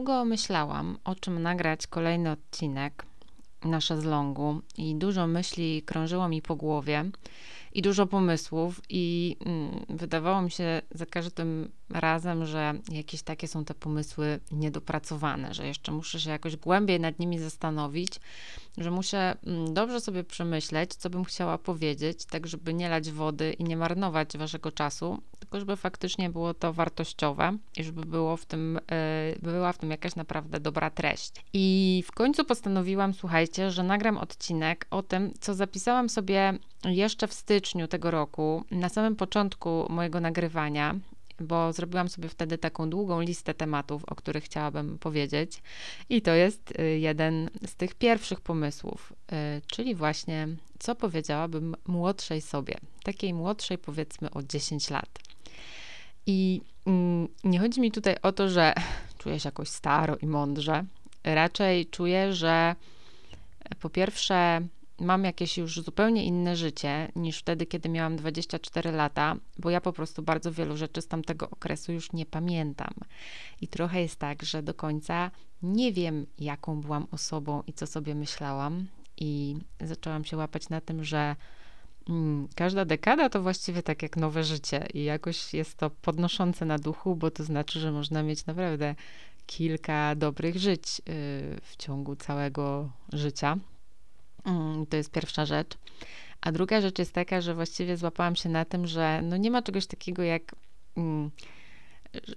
długo myślałam, o czym nagrać kolejny odcinek na szezlongu i dużo myśli krążyło mi po głowie i dużo pomysłów i mm, wydawało mi się za każdym razem, że jakieś takie są te pomysły niedopracowane, że jeszcze muszę się jakoś głębiej nad nimi zastanowić, że muszę mm, dobrze sobie przemyśleć, co bym chciała powiedzieć, tak żeby nie lać wody i nie marnować waszego czasu, tylko żeby faktycznie było to wartościowe i żeby było w tym, yy, była w tym jakaś naprawdę dobra treść. I w końcu postanowiłam, słuchajcie, że nagram odcinek o tym, co zapisałam sobie jeszcze w styczniu tego roku, na samym początku mojego nagrywania, bo zrobiłam sobie wtedy taką długą listę tematów, o których chciałabym powiedzieć. I to jest y, jeden z tych pierwszych pomysłów, y, czyli właśnie co powiedziałabym młodszej sobie, takiej młodszej powiedzmy o 10 lat. I mm, nie chodzi mi tutaj o to, że czuję się jakoś staro i mądrze. Raczej czuję, że po pierwsze mam jakieś już zupełnie inne życie niż wtedy, kiedy miałam 24 lata, bo ja po prostu bardzo wielu rzeczy z tamtego okresu już nie pamiętam. I trochę jest tak, że do końca nie wiem, jaką byłam osobą i co sobie myślałam. I zaczęłam się łapać na tym, że mm, każda dekada to właściwie tak jak nowe życie i jakoś jest to podnoszące na duchu, bo to znaczy, że można mieć naprawdę kilka dobrych żyć yy, w ciągu całego życia. Mm, to jest pierwsza rzecz. A druga rzecz jest taka, że właściwie złapałam się na tym, że no nie ma czegoś takiego jak mm,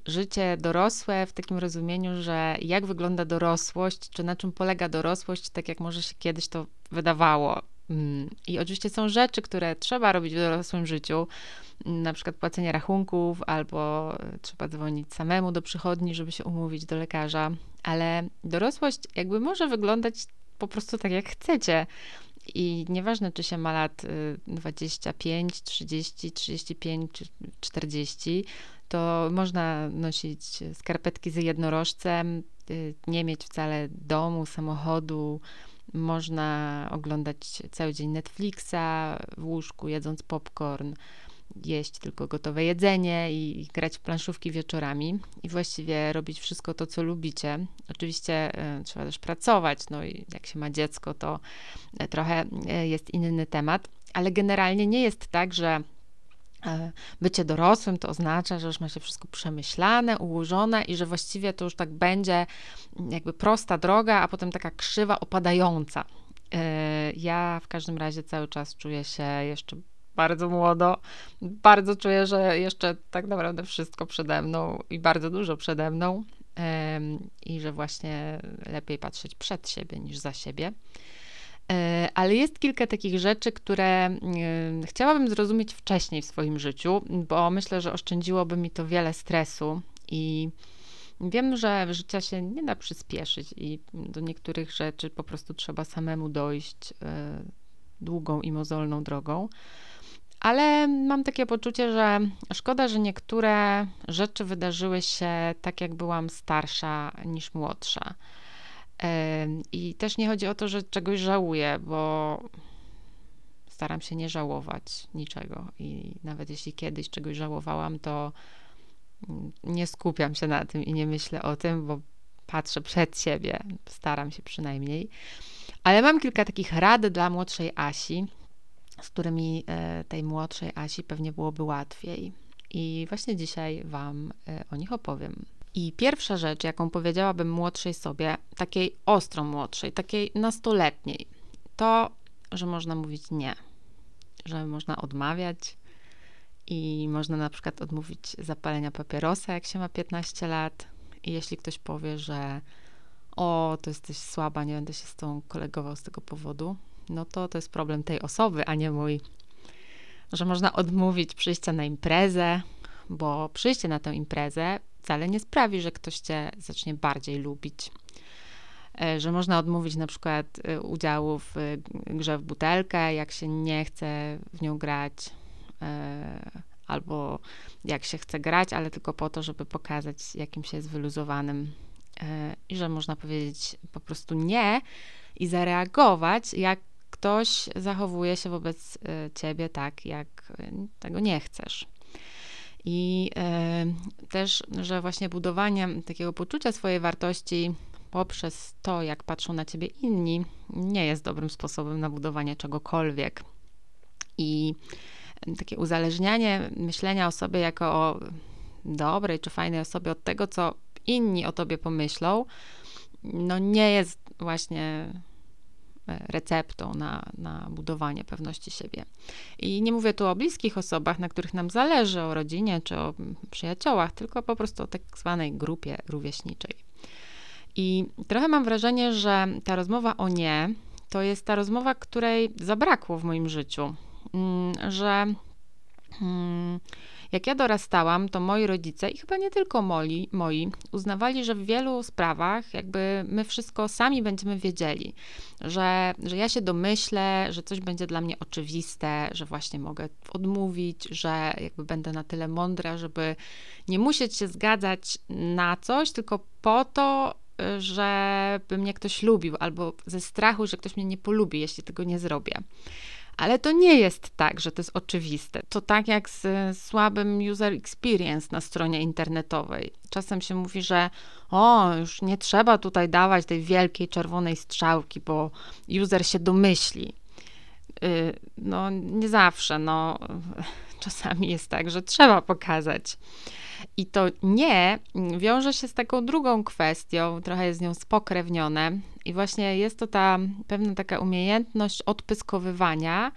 życie dorosłe w takim rozumieniu, że jak wygląda dorosłość, czy na czym polega dorosłość, tak jak może się kiedyś to wydawało. Mm, I oczywiście są rzeczy, które trzeba robić w dorosłym życiu, na przykład płacenie rachunków, albo trzeba dzwonić samemu do przychodni, żeby się umówić do lekarza, ale dorosłość jakby może wyglądać po prostu tak, jak chcecie. I nieważne, czy się ma lat 25, 30, 35 czy 40, to można nosić skarpetki z jednorożcem, y, nie mieć wcale domu, samochodu, można oglądać cały dzień Netflixa w łóżku, jedząc popcorn jeść tylko gotowe jedzenie i, grać w planszówki wieczorami i właściwie robić wszystko to, co lubicie. Oczywiście y, trzeba też pracować, no i jak się ma dziecko, to y, trochę y, jest inny temat, ale generalnie nie jest tak, że bycie dorosłym to oznacza, że już ma się wszystko przemyślane, ułożone i że właściwie to już tak będzie jakby prosta droga, a potem taka krzywa opadająca. Ja w każdym razie cały czas czuję się jeszcze bardzo młodo. Bardzo czuję, że jeszcze tak naprawdę wszystko przede mną i bardzo dużo przede mną. I że właśnie lepiej patrzeć przed siebie niż za siebie. E, ale jest kilka takich rzeczy, które chciałabym zrozumieć wcześniej w swoim życiu, bo myślę, że oszczędziłoby mi to wiele stresu i wiem, że życia się nie da przyspieszyć i do niektórych rzeczy po prostu trzeba samemu dojść e, długą i mozolną drogą ale mam takie poczucie, że szkoda, że niektóre rzeczy wydarzyły się tak, jak byłam starsza niż młodsza. I też nie chodzi o to, że czegoś żałuję, bo staram się nie żałować niczego. I nawet jeśli kiedyś czegoś żałowałam, to nie skupiam się na tym i nie myślę o tym, bo patrzę przed siebie, staram się przynajmniej. Ale mam kilka takich rad dla młodszej Asi z którymi e, tej młodszej Asi pewnie byłoby łatwiej. I właśnie dzisiaj Wam e, o nich opowiem. I pierwsza rzecz, jaką powiedziałabym młodszej sobie, takiej ostro młodszej, takiej nastoletniej, to, że można mówić nie, że można odmawiać i można na przykład odmówić zapalenia papierosa, jak się ma 15 lat. I jeśli ktoś powie, że o, to jesteś słaba, nie będę się z tą kolegował z tego powodu, no to to jest problem tej osoby, a nie mój. Że można odmówić przyjścia na imprezę, bo przyjście na tę imprezę wcale nie sprawi, że ktoś cię zacznie bardziej lubić. E, że można odmówić na przykład e, udziału w e, grze w butelkę, jak się nie chce w nią grać, albo jak się chce grać, ale tylko po to, żeby pokazać, jakim się jest wyluzowanym. I że można powiedzieć po prostu nie i zareagować, jak ktoś zachowuje się wobec e, ciebie tak, jak e, tego nie chcesz. I też, że właśnie budowanie takiego poczucia swojej wartości poprzez to, jak patrzą na ciebie inni, nie jest dobrym sposobem na budowanie czegokolwiek. I takie uzależnianie myślenia o sobie jako o dobrej czy fajnej osobie od tego, co inni o tobie pomyślą, no nie jest właśnie e, receptą na, na budowanie pewności siebie. I nie mówię tu o bliskich osobach, na których nam zależy, o rodzinie czy o przyjaciołach, tylko po prostu o tak zwanej grupie rówieśniczej. I trochę mam wrażenie, że ta rozmowa o nie to jest ta rozmowa, której zabrakło w moim życiu. Mm, że mm, jak ja dorastałam, to moi rodzice i chyba nie tylko moi, moi, uznawali, że w wielu sprawach jakby my wszystko sami będziemy wiedzieli, że, że ja się domyślę, że coś będzie dla mnie oczywiste, że właśnie mogę odmówić, że jakby będę na tyle mądra, żeby nie musieć się zgadzać na coś, tylko po to, żeby mnie ktoś lubił, albo ze strachu, że ktoś mnie nie polubi, jeśli tego nie zrobię. Ale to nie jest tak, że to jest oczywiste. To tak jak z słabym user experience na stronie internetowej. Czasem się mówi, że o, już nie trzeba tutaj dawać tej wielkiej czerwonej strzałki, bo user się domyśli. Y, no, nie zawsze. No, czasami jest tak, że trzeba pokazać. I to nie wiąże się z taką drugą kwestią, trochę jest z nią spokrewnione. I właśnie jest to ta pewna taka umiejętność odpyskowywania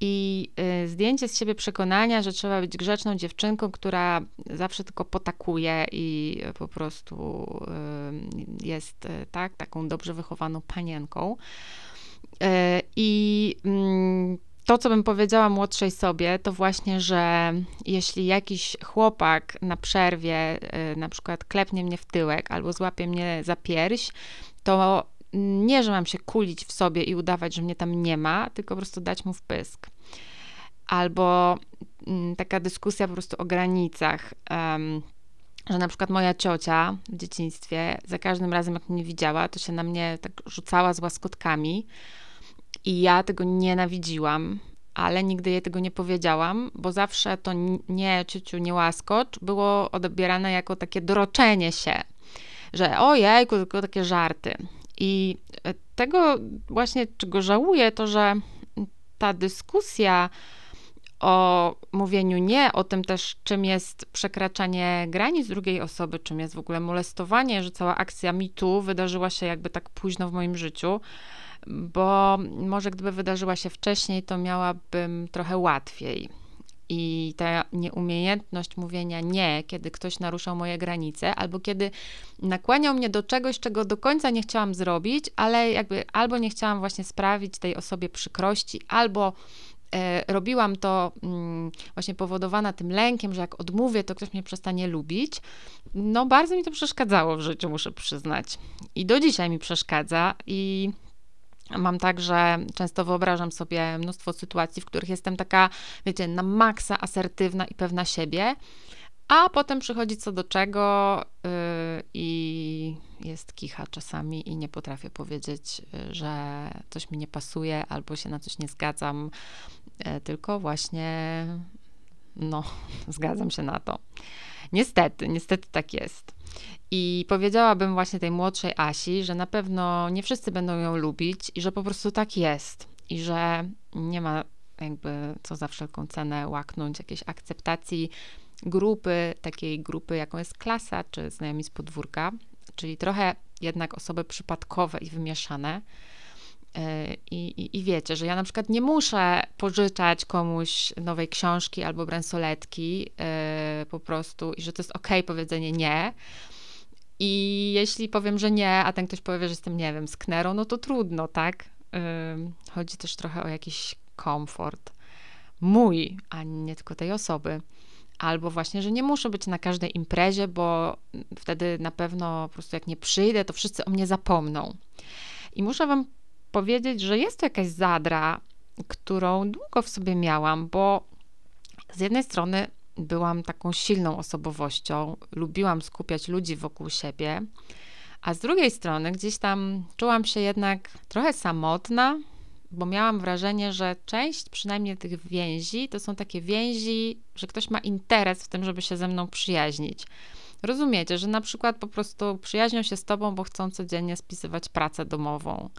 i y, zdjęcie z siebie przekonania, że trzeba być grzeczną dziewczynką, która zawsze tylko potakuje i po prostu y, jest y, tak, taką dobrze wychowaną panienką. I mm, to, co bym powiedziała młodszej sobie, to właśnie, że jeśli jakiś chłopak na przerwie y, na przykład klepnie mnie w tyłek albo złapie mnie za pierś, to nie, że mam się kulić w sobie i udawać, że mnie tam nie ma, tylko po prostu dać mu wpysk. Albo mm, taka dyskusja po prostu o granicach. Że na przykład moja ciocia w dzieciństwie za każdym razem, jak mnie widziała, to się na mnie tak rzucała z łaskotkami i ja tego nienawidziłam, ale nigdy jej tego nie powiedziałam, bo zawsze to nie ciuciu, nie łaskocz było odbierane jako takie doroczenie się, że ojejku, tylko takie żarty. I e, tego właśnie, czego żałuję, to że ta dyskusja o mówieniu nie, o tym też, czym jest przekraczanie granic drugiej osoby, czym jest w ogóle molestowanie, że cała akcja mitu wydarzyła się jakby tak późno w moim życiu, bo może gdyby wydarzyła się wcześniej, to miałabym trochę łatwiej. I ta nieumiejętność mówienia nie, kiedy ktoś naruszał moje granice, albo kiedy nakłaniał mnie do czegoś, czego do końca nie chciałam zrobić, ale jakby albo nie chciałam właśnie sprawić tej osobie przykrości, albo e, robiłam to mm, właśnie powodowana tym lękiem, że jak odmówię, to ktoś mnie przestanie lubić. No, bardzo mi to przeszkadzało w życiu, muszę przyznać. I do dzisiaj mi przeszkadza i Mam tak, że często wyobrażam sobie mnóstwo sytuacji, w których jestem taka, wiecie, na maksa asertywna i pewna siebie, a potem przychodzi co do czego yy, i jest kicha czasami i nie potrafię powiedzieć, yy, że coś mi nie pasuje albo się na coś nie zgadzam, yy, tylko właśnie, no, zgadzam się na to. Niestety, niestety tak jest. I powiedziałabym właśnie tej młodszej Asi, że na pewno nie wszyscy będą ją lubić i że po prostu tak jest. I że nie ma jakby co za wszelką cenę łaknąć jakiejś akceptacji grupy, takiej grupy, jaką jest klasa czy znajomi z podwórka, czyli trochę jednak osoby przypadkowe i wymieszane. E, I, i, I, wiecie, że ja na przykład nie muszę pożyczać komuś nowej książki albo bransoletki yy, po prostu i że to jest ok powiedzenie nie. I jeśli powiem, że nie, a ten ktoś powie, że jestem, nie wiem, sknerą, no to trudno, tak? Chodzi też trochę o jakiś komfort mój, a nie tylko tej osoby. Albo właśnie, że nie muszę być na każdej imprezie, bo wtedy na pewno po prostu jak nie przyjdę, to wszyscy o mnie zapomną. I muszę Wam powiedzieć, że jest to jakaś zadra, którą długo w sobie miałam, bo z jednej strony byłam taką silną osobowością, lubiłam skupiać ludzi wokół siebie, a z drugiej strony gdzieś tam czułam się jednak trochę samotna, bo miałam wrażenie, że część przynajmniej tych więzi to są takie więzi, że ktoś ma interes w tym, żeby się ze mną przyjaźnić. Rozumiecie, że na przykład po prostu przyjaźnią się z tobą, bo chcą codziennie spisywać pracę domową.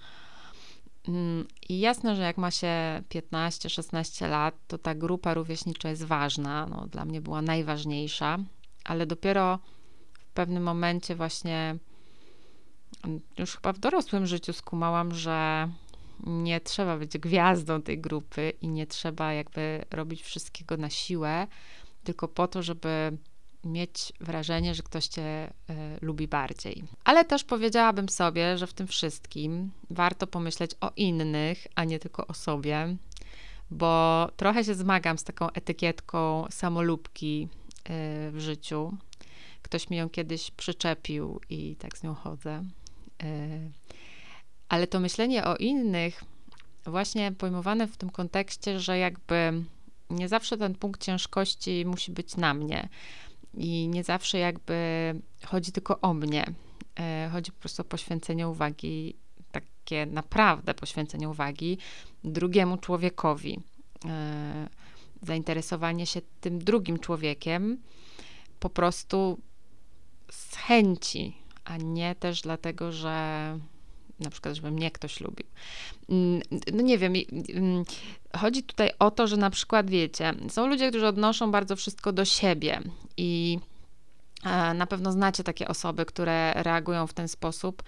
Mm, I jasne, że jak ma się 15-16 lat, to ta grupa rówieśnicza jest ważna. No, dla mnie była najważniejsza, ale dopiero w pewnym momencie, właśnie mm, już chyba w dorosłym życiu, skumałam, że nie trzeba być gwiazdą tej grupy i nie trzeba jakby robić wszystkiego na siłę, tylko po to, żeby mieć wrażenie, że ktoś cię y, lubi bardziej. Ale też powiedziałabym sobie, że w tym wszystkim warto pomyśleć o innych, a nie tylko o sobie, bo trochę się zmagam z taką etykietką samolubki y, w życiu. Ktoś mi ją kiedyś przyczepił i tak z nią chodzę. Y, ale to myślenie o innych, właśnie pojmowane w tym kontekście, że jakby nie zawsze ten punkt ciężkości musi być na mnie i nie zawsze jakby chodzi tylko o mnie. E, chodzi po prostu o poświęcenie uwagi, takie naprawdę poświęcenie uwagi drugiemu człowiekowi. E, zainteresowanie się tym drugim człowiekiem po prostu z chęci, a nie też dlatego, że na przykład, żeby mnie ktoś lubił. Mm, no nie wiem, mm, chodzi tutaj o to, że na przykład, wiecie, są ludzie, którzy odnoszą bardzo wszystko do siebie i e, na pewno znacie takie osoby, które reagują w ten sposób,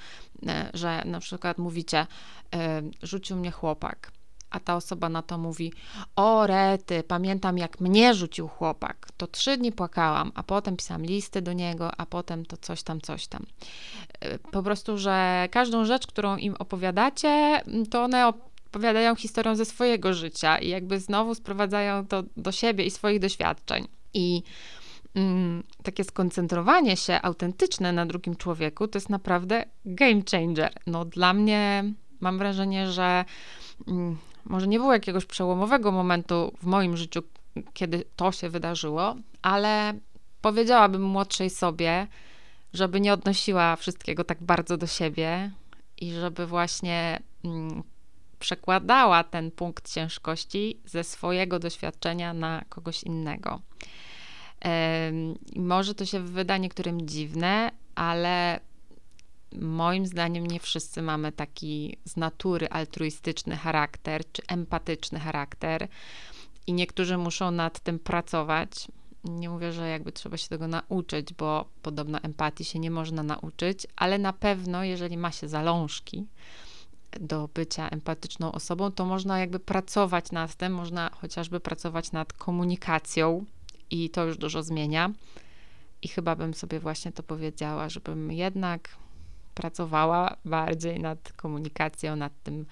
e, że na przykład mówicie, e, rzucił mnie chłopak a ta osoba na to mówi: O, rety, pamiętam jak mnie rzucił chłopak. To trzy dni płakałam, a potem pisałam listy do niego, a potem to coś tam, coś tam. Po prostu, że każdą rzecz, którą im opowiadacie, to one opowiadają historią ze swojego życia i jakby znowu sprowadzają to do siebie i swoich doświadczeń. I mm, takie skoncentrowanie się autentyczne na drugim człowieku to jest naprawdę game changer. No, dla mnie mam wrażenie, że. Mm, może nie było jakiegoś przełomowego momentu w moim życiu, kiedy to się wydarzyło, ale powiedziałabym młodszej sobie, żeby nie odnosiła wszystkiego tak bardzo do siebie i żeby właśnie mm, przekładała ten punkt ciężkości ze swojego doświadczenia na kogoś innego. może to się wyda niektórym dziwne, ale moim zdaniem nie wszyscy mamy taki z natury altruistyczny charakter czy empatyczny charakter i niektórzy muszą nad tym pracować. Nie mówię, że jakby trzeba się tego nauczyć, bo podobno empatii się nie można nauczyć, ale na pewno, jeżeli ma się zalążki do bycia empatyczną osobą, to można jakby pracować nad tym, można chociażby pracować nad komunikacją i to już dużo zmienia. I chyba bym sobie właśnie to powiedziała, żebym jednak pracowała bardziej nad komunikacją, nad tym,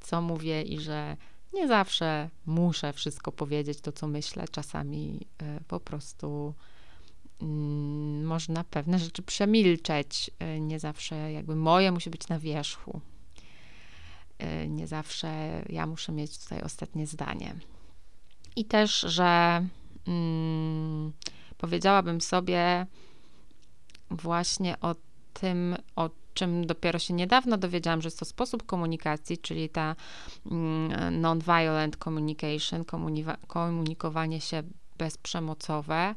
co mówię i że nie zawsze muszę wszystko powiedzieć, to co myślę. Czasami e, po prostu mm, można pewne rzeczy przemilczeć. E, nie zawsze jakby moje musi być na wierzchu. E, nie zawsze ja muszę mieć tutaj ostatnie zdanie. I też, że mm, powiedziałabym sobie właśnie o tym, o czym dopiero się niedawno dowiedziałam, że jest to sposób komunikacji, czyli ta mm, non-violent communication, komunikowanie się bezprzemocowe,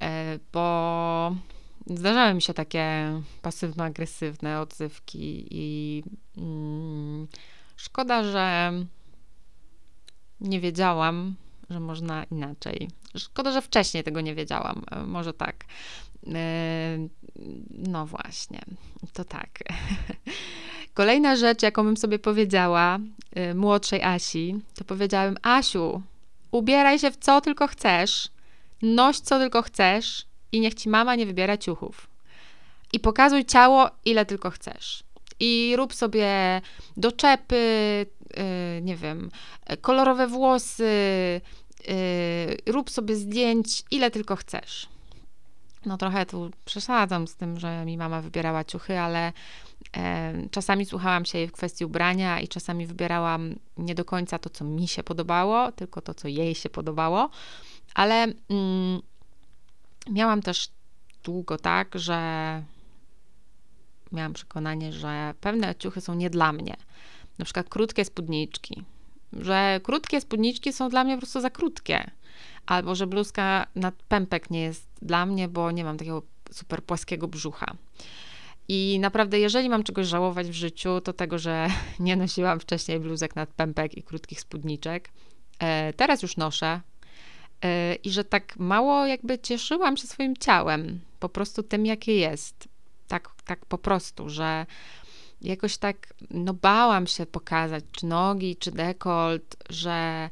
e, bo zdarzały mi się takie pasywno-agresywne odzywki i mm, szkoda, że nie wiedziałam, że można inaczej. Szkoda, że wcześniej tego nie wiedziałam. E, może tak. E, no właśnie, to tak. Kolejna rzecz, jaką bym sobie powiedziała e, młodszej Asi, to powiedziałem: Asiu, ubieraj się w co tylko chcesz, noś co tylko chcesz i niech ci mama nie wybiera ciuchów. I pokazuj ciało, ile tylko chcesz. I rób sobie doczepy, nie wiem, kolorowe włosy, rób sobie zdjęć, ile tylko chcesz no trochę tu przesadzam z tym, że mi mama wybierała ciuchy, ale e, czasami słuchałam się jej w kwestii ubrania i czasami wybierałam nie do końca to, co mi się podobało, tylko to, co jej się podobało, ale mm, miałam też długo tak, że miałam przekonanie, że pewne ciuchy są nie dla mnie. na przykład krótkie spódniczki, że krótkie spódniczki są dla mnie po prostu za krótkie, albo że bluzka na pępek nie jest dla mnie, bo nie mam takiego super płaskiego brzucha. I naprawdę, jeżeli mam czegoś żałować w życiu, to tego, że nie nosiłam wcześniej bluzek nad pępek i krótkich spódniczek. E, teraz już noszę. E, I że tak mało jakby cieszyłam się swoim ciałem, po prostu tym, jakie jest. Tak, tak po prostu, że jakoś tak, no bałam się pokazać, czy nogi, czy dekolt, że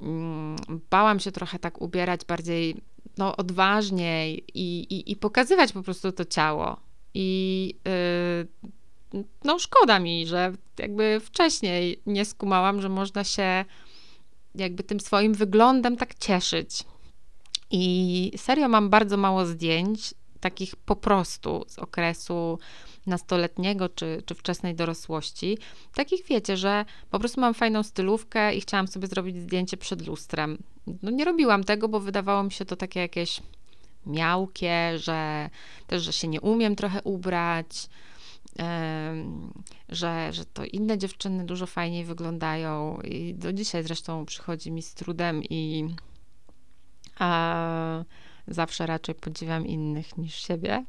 mm, bałam się trochę tak ubierać bardziej, no odważniej i, i, i pokazywać po prostu to ciało. I yy, no szkoda mi, że jakby wcześniej nie skumałam, że można się jakby tym swoim wyglądem tak cieszyć. I serio mam bardzo mało zdjęć, takich po prostu z okresu nastoletniego czy, czy wczesnej dorosłości. Takich wiecie, że po prostu mam fajną stylówkę i chciałam sobie zrobić zdjęcie przed lustrem. No nie robiłam tego, bo wydawało mi się to takie jakieś miałkie, że też, że się nie umiem trochę ubrać, że, że to inne dziewczyny dużo fajniej wyglądają i do dzisiaj zresztą przychodzi mi z trudem i a, zawsze raczej podziwiam innych niż siebie.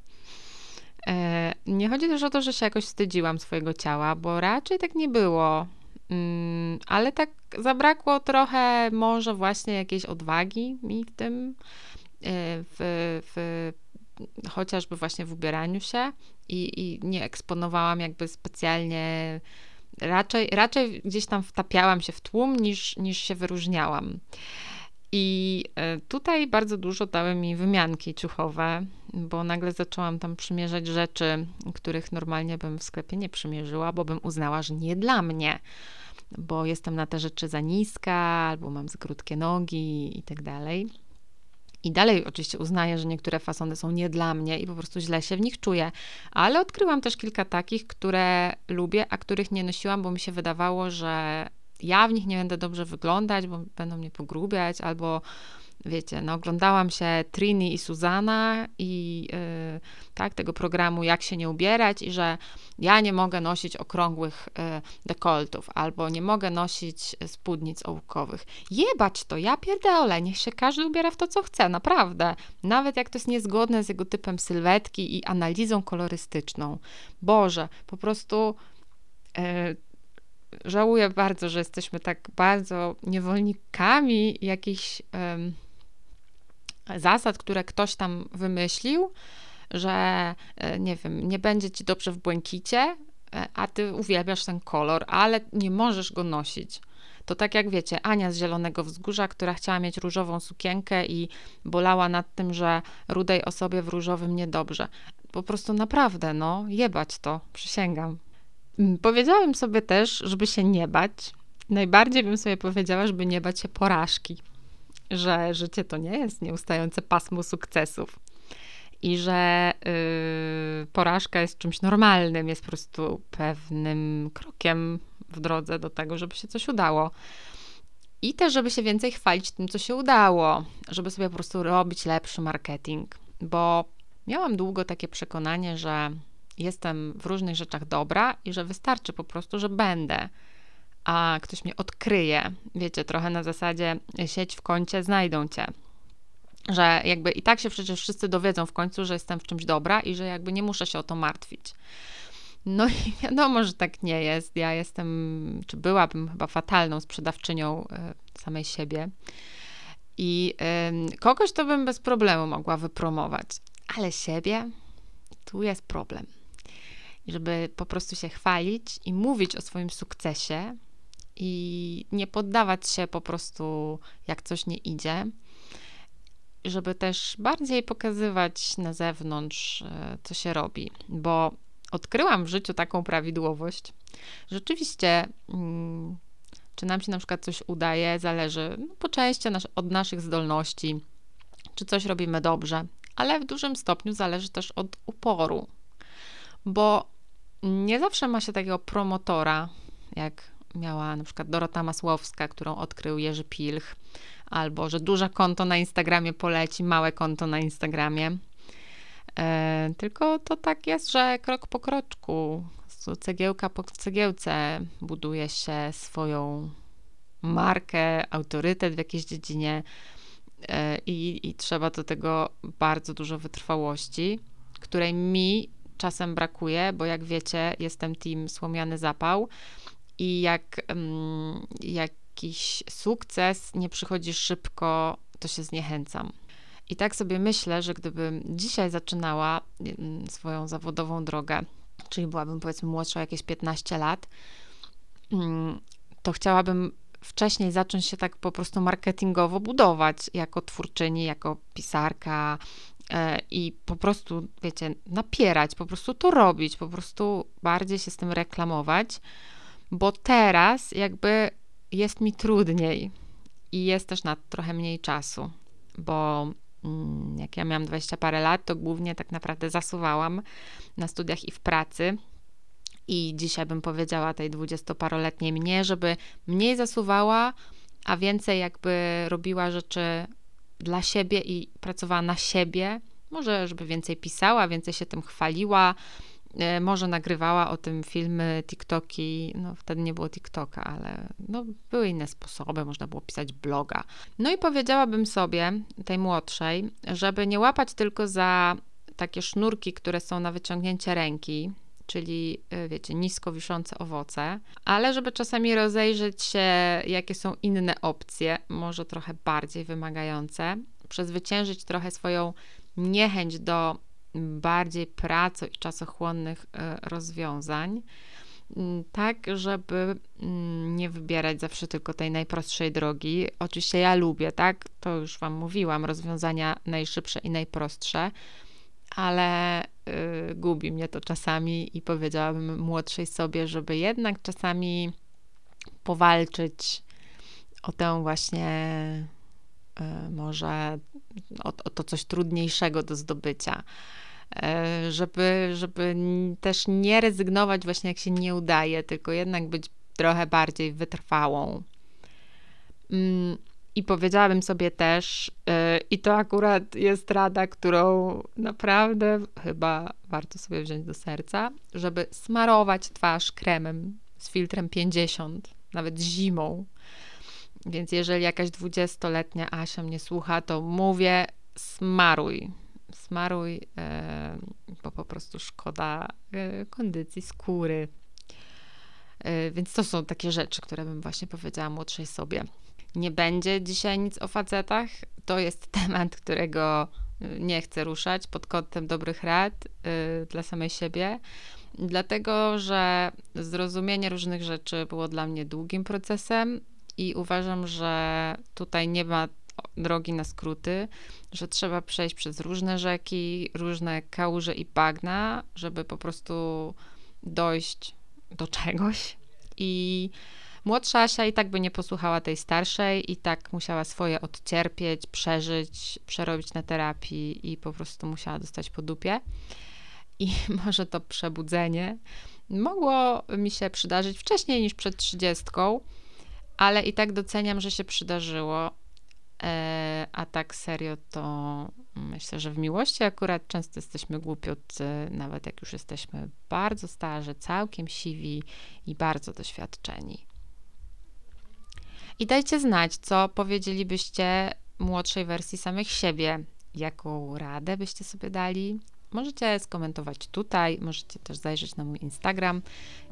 E, nie chodzi też o to, że się jakoś wstydziłam swojego ciała, bo raczej tak nie było. Mm, ale tak zabrakło trochę może właśnie jakiejś odwagi mi w tym, e, w, w, chociażby właśnie w ubieraniu się i, i nie eksponowałam jakby specjalnie, raczej, raczej gdzieś tam wtapiałam się w tłum niż, niż się wyróżniałam. I e, tutaj bardzo dużo dały mi wymianki ciuchowe, bo nagle zaczęłam tam przymierzać rzeczy, których normalnie bym w sklepie nie przymierzyła, bo bym uznała, że nie dla mnie, bo jestem na te rzeczy za niska, albo mam za krótkie nogi i tak dalej. I dalej oczywiście uznaję, że niektóre fasony są nie dla mnie i po prostu źle się w nich czuję, ale odkryłam też kilka takich, które lubię, a których nie nosiłam, bo mi się wydawało, że ja w nich nie będę dobrze wyglądać, bo będą mnie pogrubiać, albo wiecie, no oglądałam się Trini i Suzana i yy, tak, tego programu Jak się nie ubierać i że ja nie mogę nosić okrągłych yy, dekoltów albo nie mogę nosić spódnic ołkowych. Jebać to, ja pierdolę, niech się każdy ubiera w to, co chce, naprawdę. Nawet jak to jest niezgodne z jego typem sylwetki i analizą kolorystyczną. Boże, po prostu... Yy, żałuję bardzo, że jesteśmy tak bardzo niewolnikami jakichś um, zasad, które ktoś tam wymyślił, że e, nie wiem, nie będzie ci dobrze w błękicie, e, a ty uwielbiasz ten kolor, ale nie możesz go nosić. To tak jak wiecie, Ania z Zielonego Wzgórza, która chciała mieć różową sukienkę i bolała nad tym, że rudej osobie w różowym niedobrze. Po prostu naprawdę, no, jebać to, przysięgam. Mm, powiedziałem sobie też, żeby się nie bać. Najbardziej bym sobie powiedziała, żeby nie bać się porażki. Że życie to nie jest nieustające pasmo sukcesów. I że yy, porażka jest czymś normalnym, jest po prostu pewnym krokiem w drodze do tego, żeby się coś udało. I też, żeby się więcej chwalić tym, co się udało, żeby sobie po prostu robić lepszy marketing. Bo miałam długo takie przekonanie, że jestem w różnych rzeczach dobra i że wystarczy po prostu, że będę, a ktoś mnie odkryje. Wiecie, trochę na zasadzie sieć w kącie, znajdą cię. Że jakby i tak się przecież wszyscy dowiedzą w końcu, że jestem w czymś dobra i że jakby nie muszę się o to martwić. No i wiadomo, że tak nie jest. Ja jestem, czy byłabym chyba fatalną sprzedawczynią e, samej siebie. I y, kogoś to bym bez problemu mogła wypromować, ale siebie, tu jest problem żeby po prostu się chwalić i mówić o swoim sukcesie i nie poddawać się po prostu, jak coś nie idzie, żeby też bardziej pokazywać na zewnątrz, e, co się robi, bo odkryłam w życiu taką prawidłowość. Rzeczywiście, mm, czy nam się na przykład coś udaje, zależy no, po części od naszych zdolności, czy coś robimy dobrze, ale w dużym stopniu zależy też od uporu, bo nie zawsze ma się takiego promotora, jak miała na przykład Dorota Masłowska, którą odkrył Jerzy Pilch, albo że duże konto na Instagramie poleci, małe konto na Instagramie. E, tylko to tak jest, że krok po kroczku cegiełka po cegiełce buduje się swoją markę, autorytet w jakiejś dziedzinie e, i, i trzeba do tego bardzo dużo wytrwałości, której mi czasem brakuje, bo jak wiecie, jestem team słomiany zapał i jak um, jakiś sukces nie przychodzi szybko, to się zniechęcam. I tak sobie myślę, że gdybym dzisiaj zaczynała swoją zawodową drogę, czyli byłabym powiedzmy młodsza jakieś 15 lat, to chciałabym wcześniej zacząć się tak po prostu marketingowo budować jako twórczyni, jako pisarka e, i po prostu, wiecie, napierać, po prostu to robić, po prostu bardziej się z tym reklamować, bo teraz jakby jest mi trudniej i jest też na trochę mniej czasu, bo mm, jak ja miałam 20 parę lat, to głównie tak naprawdę zasuwałam na studiach i w pracy. I dzisiaj bym powiedziała tej dwudziestoparoletniej mnie, żeby mniej zasuwała, a więcej jakby robiła rzeczy dla siebie i pracowała na siebie. Może, żeby więcej pisała, więcej się tym chwaliła, może nagrywała o tym filmy, TikToki, no wtedy nie było TikToka, ale no, były inne sposoby, można było pisać bloga. No i powiedziałabym sobie, tej młodszej, żeby nie łapać tylko za takie sznurki, które są na wyciągnięcie ręki, czyli e, wiecie, nisko wiszące owoce, ale żeby czasami rozejrzeć się, jakie są inne opcje, może trochę bardziej wymagające, przezwyciężyć trochę swoją niechęć do bardziej praco i czasochłonnych e, rozwiązań, mm, tak, żeby mm, nie wybierać zawsze tylko tej najprostszej drogi. Oczywiście ja lubię, tak, to już Wam mówiłam, rozwiązania najszybsze i najprostsze, ale y, gubi mnie to czasami i powiedziałabym młodszej sobie, żeby jednak czasami powalczyć o tę właśnie może o, o to coś trudniejszego do zdobycia. E, żeby, żeby też nie rezygnować właśnie jak się nie udaje, tylko jednak być trochę bardziej wytrwałą. Mm, I powiedziałabym sobie też, e, i to akurat jest rada, którą naprawdę chyba warto sobie wziąć do serca, żeby smarować twarz kremem z filtrem 50, nawet zimą. Więc jeżeli jakaś dwudziestoletnia Asia mnie słucha, to mówię, smaruj smaruj, e, bo po prostu szkoda e, kondycji skóry. E, więc to są takie rzeczy, które bym właśnie powiedziała młodszej sobie. Nie będzie dzisiaj nic o facetach. To jest temat, którego nie chcę ruszać pod kątem dobrych rad dla samej siebie, dlatego że zrozumienie różnych rzeczy było dla mnie długim procesem i uważam, że tutaj nie ma drogi na skróty, że trzeba przejść przez różne rzeki, różne kałuże i bagna, żeby po prostu dojść do czegoś. I młodsza Asia i tak by nie posłuchała tej starszej, i tak musiała swoje odcierpieć, przeżyć, przerobić na terapii i po prostu musiała dostać po dupie. I może to przebudzenie mogło mi się przydarzyć wcześniej niż przed trzydziestką, ale i tak doceniam, że się przydarzyło E, a tak serio to myślę, że w miłości akurat często jesteśmy głupiutcy, nawet jak już jesteśmy bardzo starzy, całkiem siwi i bardzo doświadczeni. I dajcie znać, co powiedzielibyście młodszej wersji samych siebie, jaką radę byście sobie dali, Możecie skomentować tutaj, możecie też zajrzeć na mój Instagram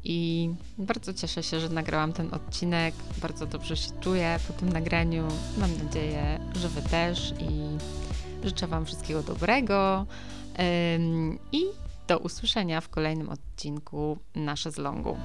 i bardzo cieszę się, że nagrałam ten odcinek. Bardzo dobrze się czuję po tym nagraniu. Mam nadzieję, że Wy też i życzę Wam wszystkiego dobrego i do usłyszenia w kolejnym odcinku Nasze z Longu.